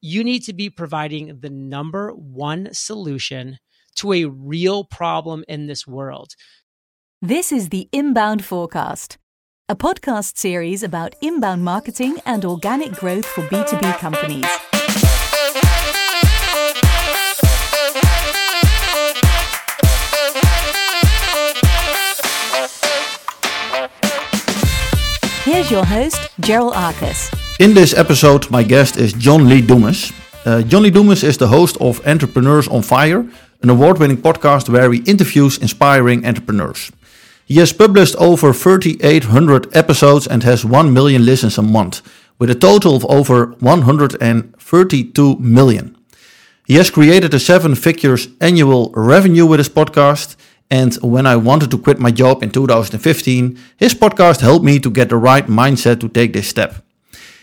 you need to be providing the number one solution to a real problem in this world. This is the Inbound4Cast, a podcast series about inbound marketing and organic growth for B2B companies. Here's your host, Gerald Arcus. In this episode, my guest is John Lee Dumas. Uh, John Lee Dumas is the host of Entrepreneurs on Fire, an award winning podcast where he interviews inspiring entrepreneurs. He has published over 3,800 episodes and has 1 million listens a month, with a total of over 132 million. He has created a seven figures annual revenue with his podcast. And when I wanted to quit my job in 2015, his podcast helped me to get the right mindset to take this step.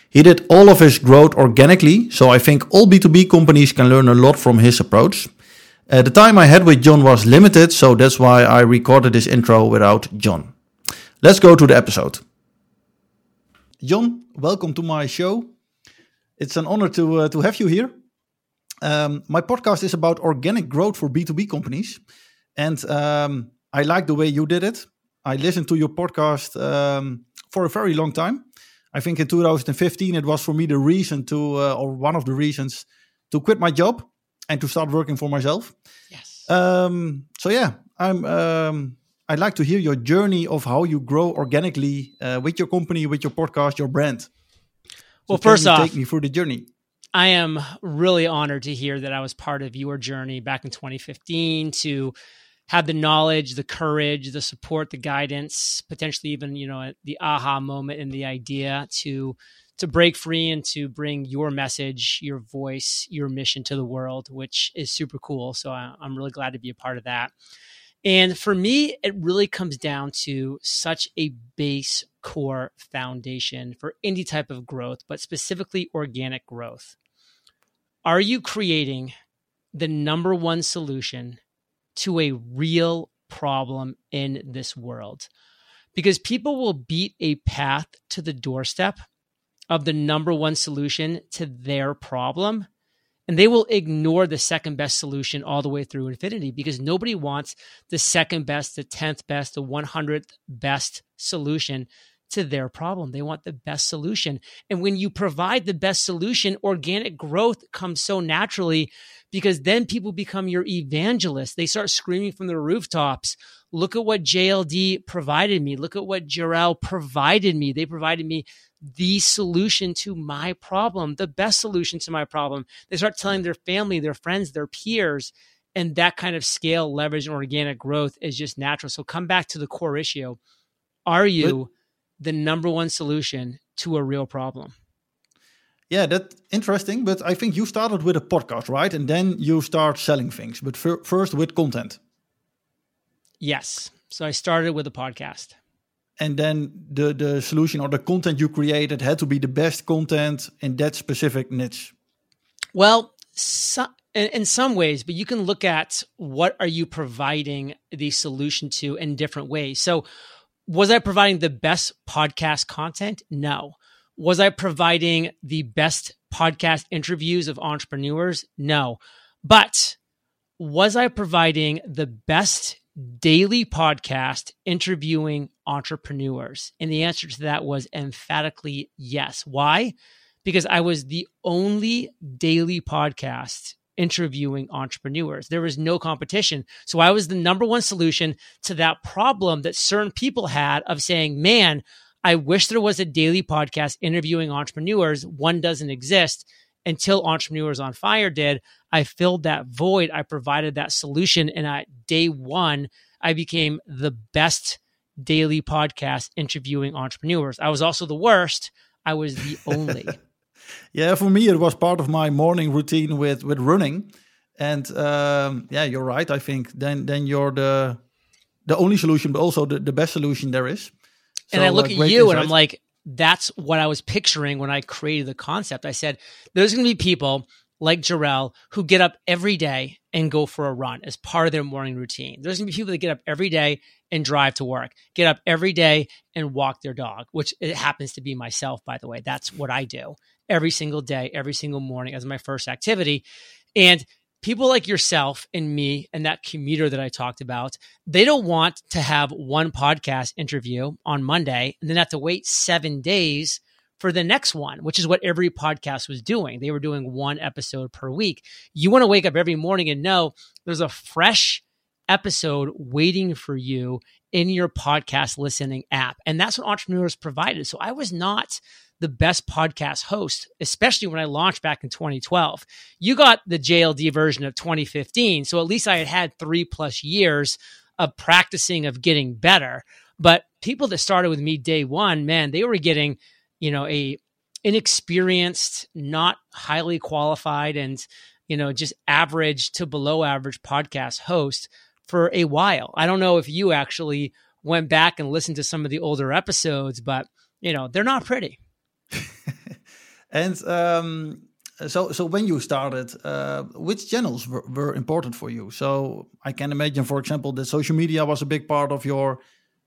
He did all of his growth organically, so I think all B2B companies can learn a lot from his approach. Uh, the time I had with John was limited, so that's why I recorded this intro without John. Let's go to the episode. John, welcome to my show. It's an honor to, uh, to have you here. Um, my podcast is about organic growth for B2B companies. And um, I like the way you did it. I listened to your podcast um, for a very long time. I think in 2015 it was for me the reason to, uh, or one of the reasons to quit my job and to start working for myself. Yes. Um, so yeah, I'm. Um, I'd like to hear your journey of how you grow organically uh, with your company, with your podcast, your brand. So well, first off, take me through the journey. I am really honored to hear that I was part of your journey back in 2015 to have the knowledge, the courage, the support, the guidance, potentially even you know the aha moment and the idea to to break free and to bring your message, your voice, your mission to the world, which is super cool. So I, I'm really glad to be a part of that. And for me, it really comes down to such a base core foundation for any type of growth, but specifically organic growth. Are you creating the number one solution to a real problem in this world? Because people will beat a path to the doorstep of the number one solution to their problem. And they will ignore the second best solution all the way through infinity because nobody wants the second best, the 10th best, the 100th best solution to their problem. They want the best solution. And when you provide the best solution, organic growth comes so naturally because then people become your evangelists. They start screaming from the rooftops, look at what JLD provided me. Look at what Jarrell provided me. They provided me the solution to my problem, the best solution to my problem. They start telling their family, their friends, their peers. And that kind of scale, leverage, and organic growth is just natural. So come back to the core issue. Are you the number one solution to a real problem? Yeah, that's interesting. But I think you started with a podcast, right? And then you start selling things, but fir- first with content. Yes. So I started with a podcast and then the the solution or the content you created had to be the best content in that specific niche well so, in, in some ways but you can look at what are you providing the solution to in different ways so was i providing the best podcast content no was i providing the best podcast interviews of entrepreneurs no but was i providing the best daily podcast interviewing entrepreneurs? And the answer to that was emphatically yes. Why? Because I was the only daily podcast interviewing entrepreneurs. There was no competition. So I was the number one solution to that problem that certain people had of saying, man, I wish there was a daily podcast interviewing entrepreneurs. One doesn't exist until Entrepreneurs on Fire did. I filled that void. I provided that solution. And at day one, I became the best daily podcast interviewing entrepreneurs. I was also the worst. I was the only. yeah, for me, it was part of my morning routine with with running. And um, yeah, you're right. I think then then you're the the only solution, but also the, the best solution there is. So, and I look uh, at you insight. and I'm like, that's what I was picturing when I created the concept. I said, there's going to be people like Jarrell who get up every day and go for a run as part of their morning routine. There's gonna be people that get up every day and drive to work, get up every day and walk their dog, which it happens to be myself, by the way. That's what I do every single day, every single morning as my first activity. And people like yourself and me and that commuter that I talked about, they don't want to have one podcast interview on Monday and then have to wait seven days for the next one, which is what every podcast was doing. They were doing one episode per week. You want to wake up every morning and know there's a fresh episode waiting for you in your podcast listening app. And that's what entrepreneurs provided. So I was not the best podcast host, especially when I launched back in 2012. You got the JLD version of 2015. So at least I had had three plus years of practicing, of getting better. But people that started with me day one, man, they were getting you know, a inexperienced, not highly qualified, and you know, just average to below average podcast host for a while. I don't know if you actually went back and listened to some of the older episodes, but you know, they're not pretty. and um, so, so when you started, uh, which channels were, were, important for you? So I can imagine, for example, that social media was a big part of your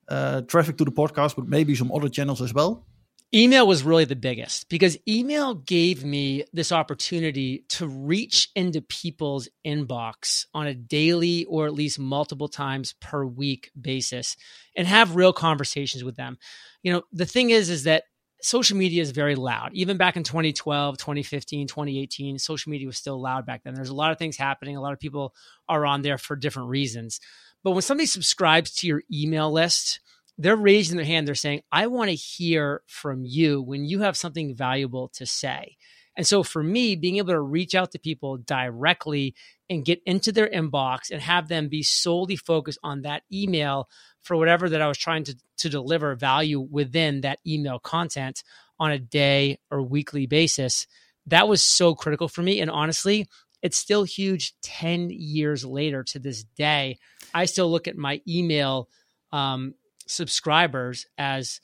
uh, traffic to the podcast, but maybe some other channels as well. Email was really the biggest because email gave me this opportunity to reach into people's inbox on a daily or at least multiple times per week basis and have real conversations with them. You know, the thing is, is that social media is very loud. Even back in 2012, 2015, 2018, social media was still loud back then. There's a lot of things happening. A lot of people are on there for different reasons. But when somebody subscribes to your email list, they're raising their hand. They're saying, I want to hear from you when you have something valuable to say. And so for me, being able to reach out to people directly and get into their inbox and have them be solely focused on that email for whatever that I was trying to, to deliver value within that email content on a day or weekly basis, that was so critical for me. And honestly, it's still huge 10 years later to this day. I still look at my email um, subscribers as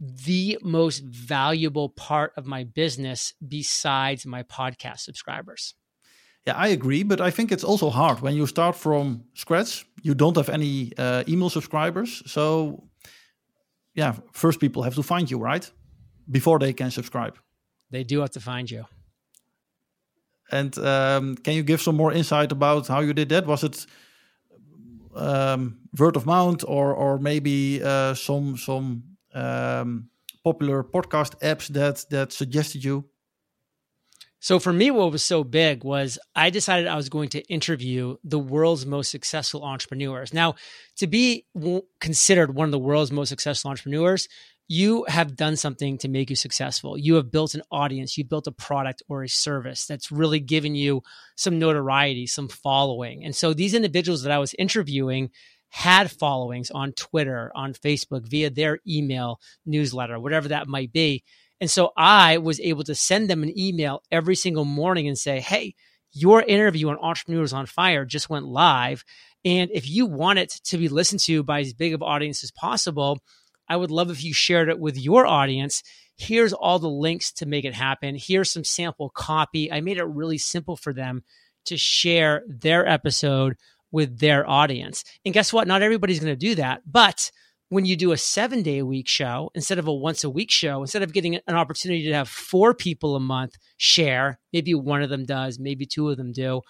the most valuable part of my business besides my podcast subscribers. Yeah, I agree, but I think it's also hard when you start from scratch. You don't have any uh, email subscribers, so yeah, first people have to find you, right? Before they can subscribe. They do have to find you. And um, can you give some more insight about how you did that? Was it um, word of mouth or or maybe uh, some some um, popular podcast apps that that suggested you? So for me, what was so big was I decided I was going to interview the world's most successful entrepreneurs. Now, to be considered one of the world's most successful entrepreneurs, you have done something to make you successful. You have built an audience, you've built a product or a service that's really given you some notoriety, some following. And so these individuals that I was interviewing had followings on Twitter, on Facebook, via their email newsletter, whatever that might be. And so I was able to send them an email every single morning and say, Hey, your interview on Entrepreneurs on Fire just went live. And if you want it to be listened to by as big of audience as possible, I would love if you shared it with your audience. Here's all the links to make it happen. Here's some sample copy. I made it really simple for them to share their episode with their audience. And guess what? Not everybody's going to do that. But when you do a seven day a week show instead of a once a week show, instead of getting an opportunity to have four people a month share, maybe one of them does, maybe two of them do.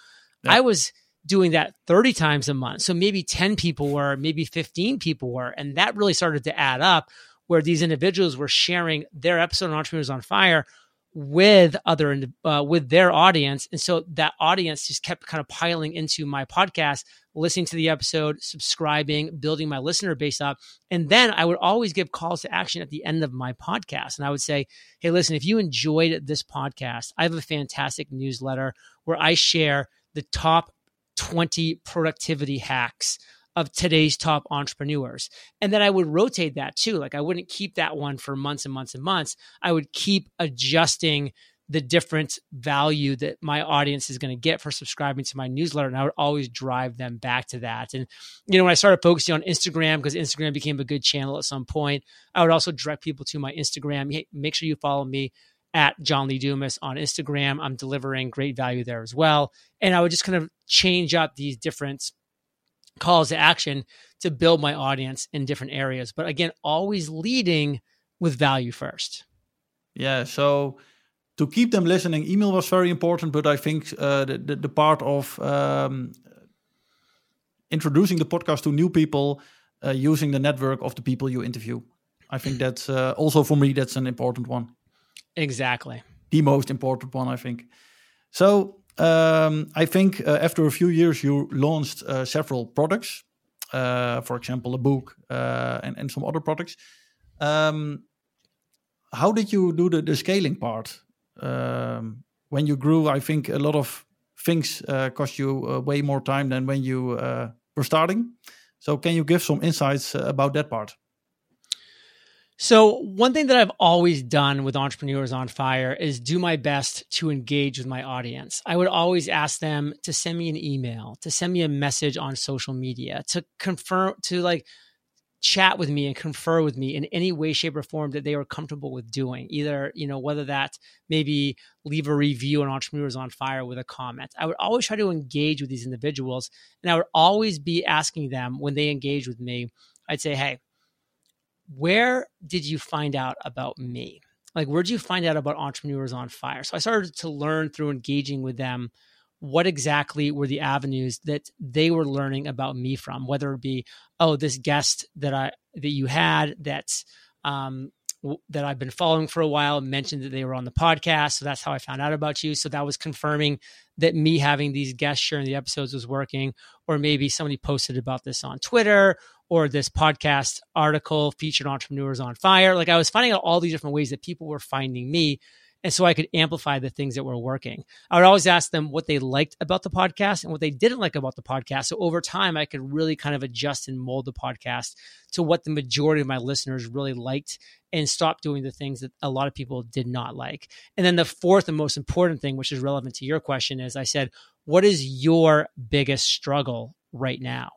I was doing that 30 times a month. So maybe 10 people were, maybe 15 people were. And that really started to add up where these individuals were sharing their episode of Entrepreneurs on Fire with other uh, with their audience and so that audience just kept kind of piling into my podcast listening to the episode subscribing building my listener base up and then i would always give calls to action at the end of my podcast and i would say hey listen if you enjoyed this podcast i have a fantastic newsletter where i share the top 20 productivity hacks of today's top entrepreneurs. And then I would rotate that too. Like I wouldn't keep that one for months and months and months. I would keep adjusting the different value that my audience is going to get for subscribing to my newsletter. And I would always drive them back to that. And, you know, when I started focusing on Instagram, because Instagram became a good channel at some point, I would also direct people to my Instagram. Hey, make sure you follow me at John Lee Dumas on Instagram. I'm delivering great value there as well. And I would just kind of change up these different calls to action to build my audience in different areas. But again, always leading with value first. Yeah. So to keep them listening, email was very important. But I think uh, the, the, the part of um, introducing the podcast to new people, uh, using the network of the people you interview. I think that's uh, also for me that's an important one. Exactly. The most important one, I think. So um, I think uh, after a few years, you launched uh, several products. Uh, for example, a book uh, and, and some other products. Um, how did you do the, the scaling part? Um, when you grew, I think a lot of things uh, cost you uh, way more time than when you were starting. So, can you give some insights about that part? So, one thing that I've always done with Entrepreneurs on Fire is do my best to engage with my audience. I would always ask them to send me an email, to send me a message on social media, to confirm, to like chat with me and confer with me in any way, shape, or form that they were comfortable with doing. Either, you know, whether that maybe leave a review on Entrepreneurs on Fire with a comment. I would always try to engage with these individuals. And I would always be asking them when they engage with me, I'd say, hey, where did you find out about me? Like, where did you find out about Entrepreneurs on Fire? So I started to learn through engaging with them what exactly were the avenues that they were learning about me from, whether it be, oh, this guest that I that you had that um, that I've been following for a while mentioned that they were on the podcast. So that's how I found out about you. So that was confirming that me having these guests sharing the episodes was working. Or maybe somebody posted about this on Twitter or this podcast article featured entrepreneurs on fire. Like I was finding out all these different ways that people were finding me. And so I could amplify the things that were working. I would always ask them what they liked about the podcast and what they didn't like about the podcast. So over time, I could really kind of adjust and mold the podcast to what the majority of my listeners really liked and stop doing the things that a lot of people did not like. And then the fourth and most important thing, which is relevant to your question, is I said, what is your biggest struggle right now?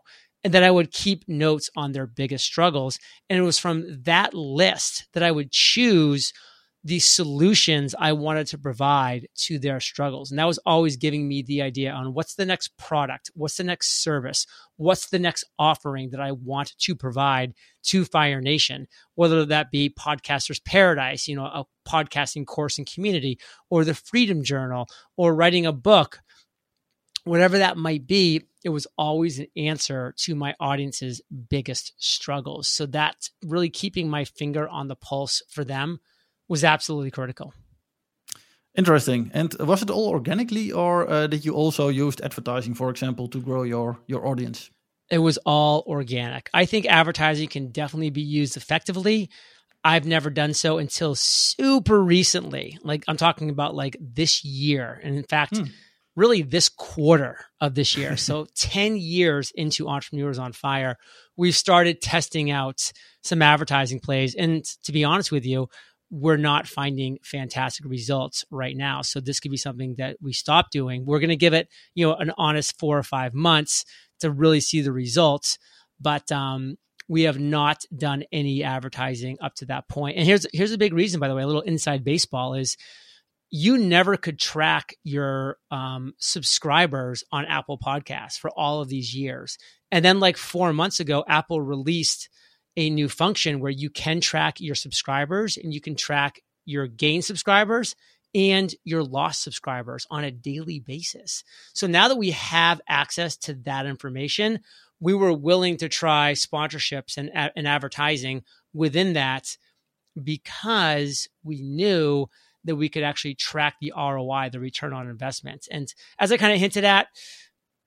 and then I would keep notes on their biggest struggles. And it was from that list that I would choose the solutions I wanted to provide to their struggles. And that was always giving me the idea on what's the next product, what's the next service, what's the next offering that I want to provide to Fire Nation, whether that be Podcasters Paradise, you know, a podcasting course and community, or the Freedom Journal, or writing a book whatever that might be, it was always an answer to my audience's biggest struggles. So that's really keeping my finger on the pulse for them was absolutely critical. Interesting. And was it all organically, or uh, did you also use advertising, for example, to grow your your audience? It was all organic. I think advertising can definitely be used effectively. I've never done so until super recently. Like I'm talking about like this year. And in fact, hmm really this quarter of this year. so 10 years into Entrepreneurs on Fire, we've started testing out some advertising plays. And to be honest with you, we're not finding fantastic results right now. So this could be something that we stop doing. We're going to give it, you know, an honest four or five months to really see the results. But um, we have not done any advertising up to that point. And here's here's a big reason, by the way, a little inside baseball is you never could track your um, subscribers on Apple Podcasts for all of these years. And then, like four months ago, Apple released a new function where you can track your subscribers and you can track your gain subscribers and your lost subscribers on a daily basis. So now that we have access to that information, we were willing to try sponsorships and, and advertising within that because we knew that we could actually track the ROI, the return on investment. And as I kind of hinted at,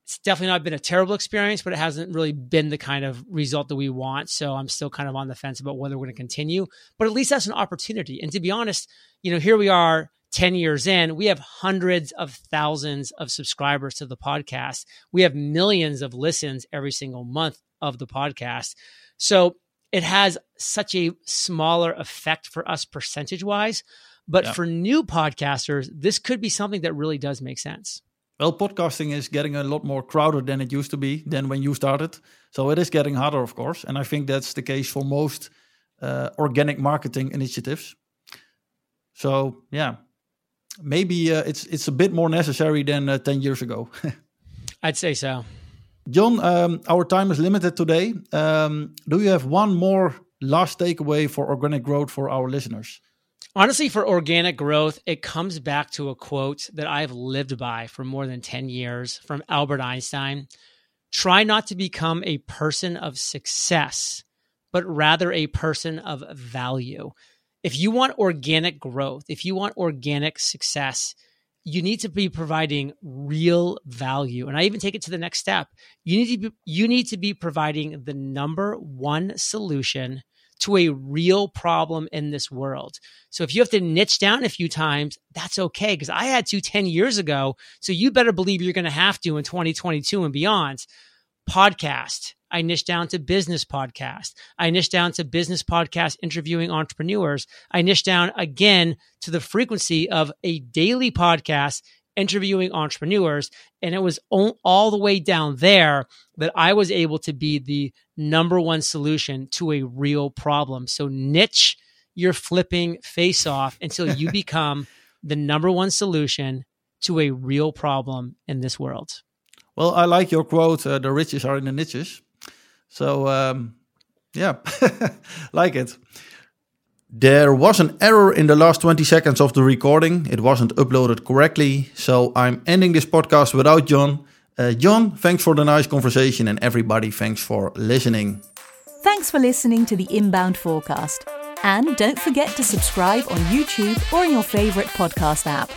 it's definitely not been a terrible experience, but it hasn't really been the kind of result that we want. So I'm still kind of on the fence about whether we're going to continue. But at least that's an opportunity. And to be honest, you know, here we are 10 years in, we have hundreds of thousands of subscribers to the podcast. We have millions of listens every single month of the podcast. So it has such a smaller effect for us percentage wise. But yeah. for new podcasters, this could be something that really does make sense. Well, podcasting is getting a lot more crowded than it used to be than when you started. So it is getting harder, of course. And I think that's the case for most uh, organic marketing initiatives. So yeah, maybe uh, it's it's a bit more necessary than uh, ten years ago. I'd say so. John, um, our time is limited today. Um, do you have one more last takeaway for organic growth for our listeners? Honestly, for organic growth, it comes back to a quote that I've lived by for more than 10 years from Albert Einstein. Try not to become a person of success, but rather a person of value. If you want organic growth, if you want organic success, you need to be providing real value. And I even take it to the next step. You need to be, you need to be providing the number one solution to a real problem in this world. So if you have to niche down a few times, that's okay because I had to 10 years ago. So you better believe you're going to have to in 2022 and beyond. Podcast, I niche down to business podcast. I niche down to business podcast interviewing entrepreneurs. I niche down again to the frequency of a daily podcast interviewing entrepreneurs. And it was all, the way down there that I was able to be the number one solution to a real problem. So niche your flipping face off until you become the number one solution to a real problem in this world. Well, I like your quote uh, the riches are in the niches. So um, yeah, like it. There was an error in the last 20 seconds of the recording. It wasn't uploaded correctly. So I'm ending this podcast without John. Uh, John, thanks for the nice conversation, and everybody, thanks for listening. Thanks for listening to the Inbound4Cast. And don't forget to subscribe on YouTube or in your favorite podcast app.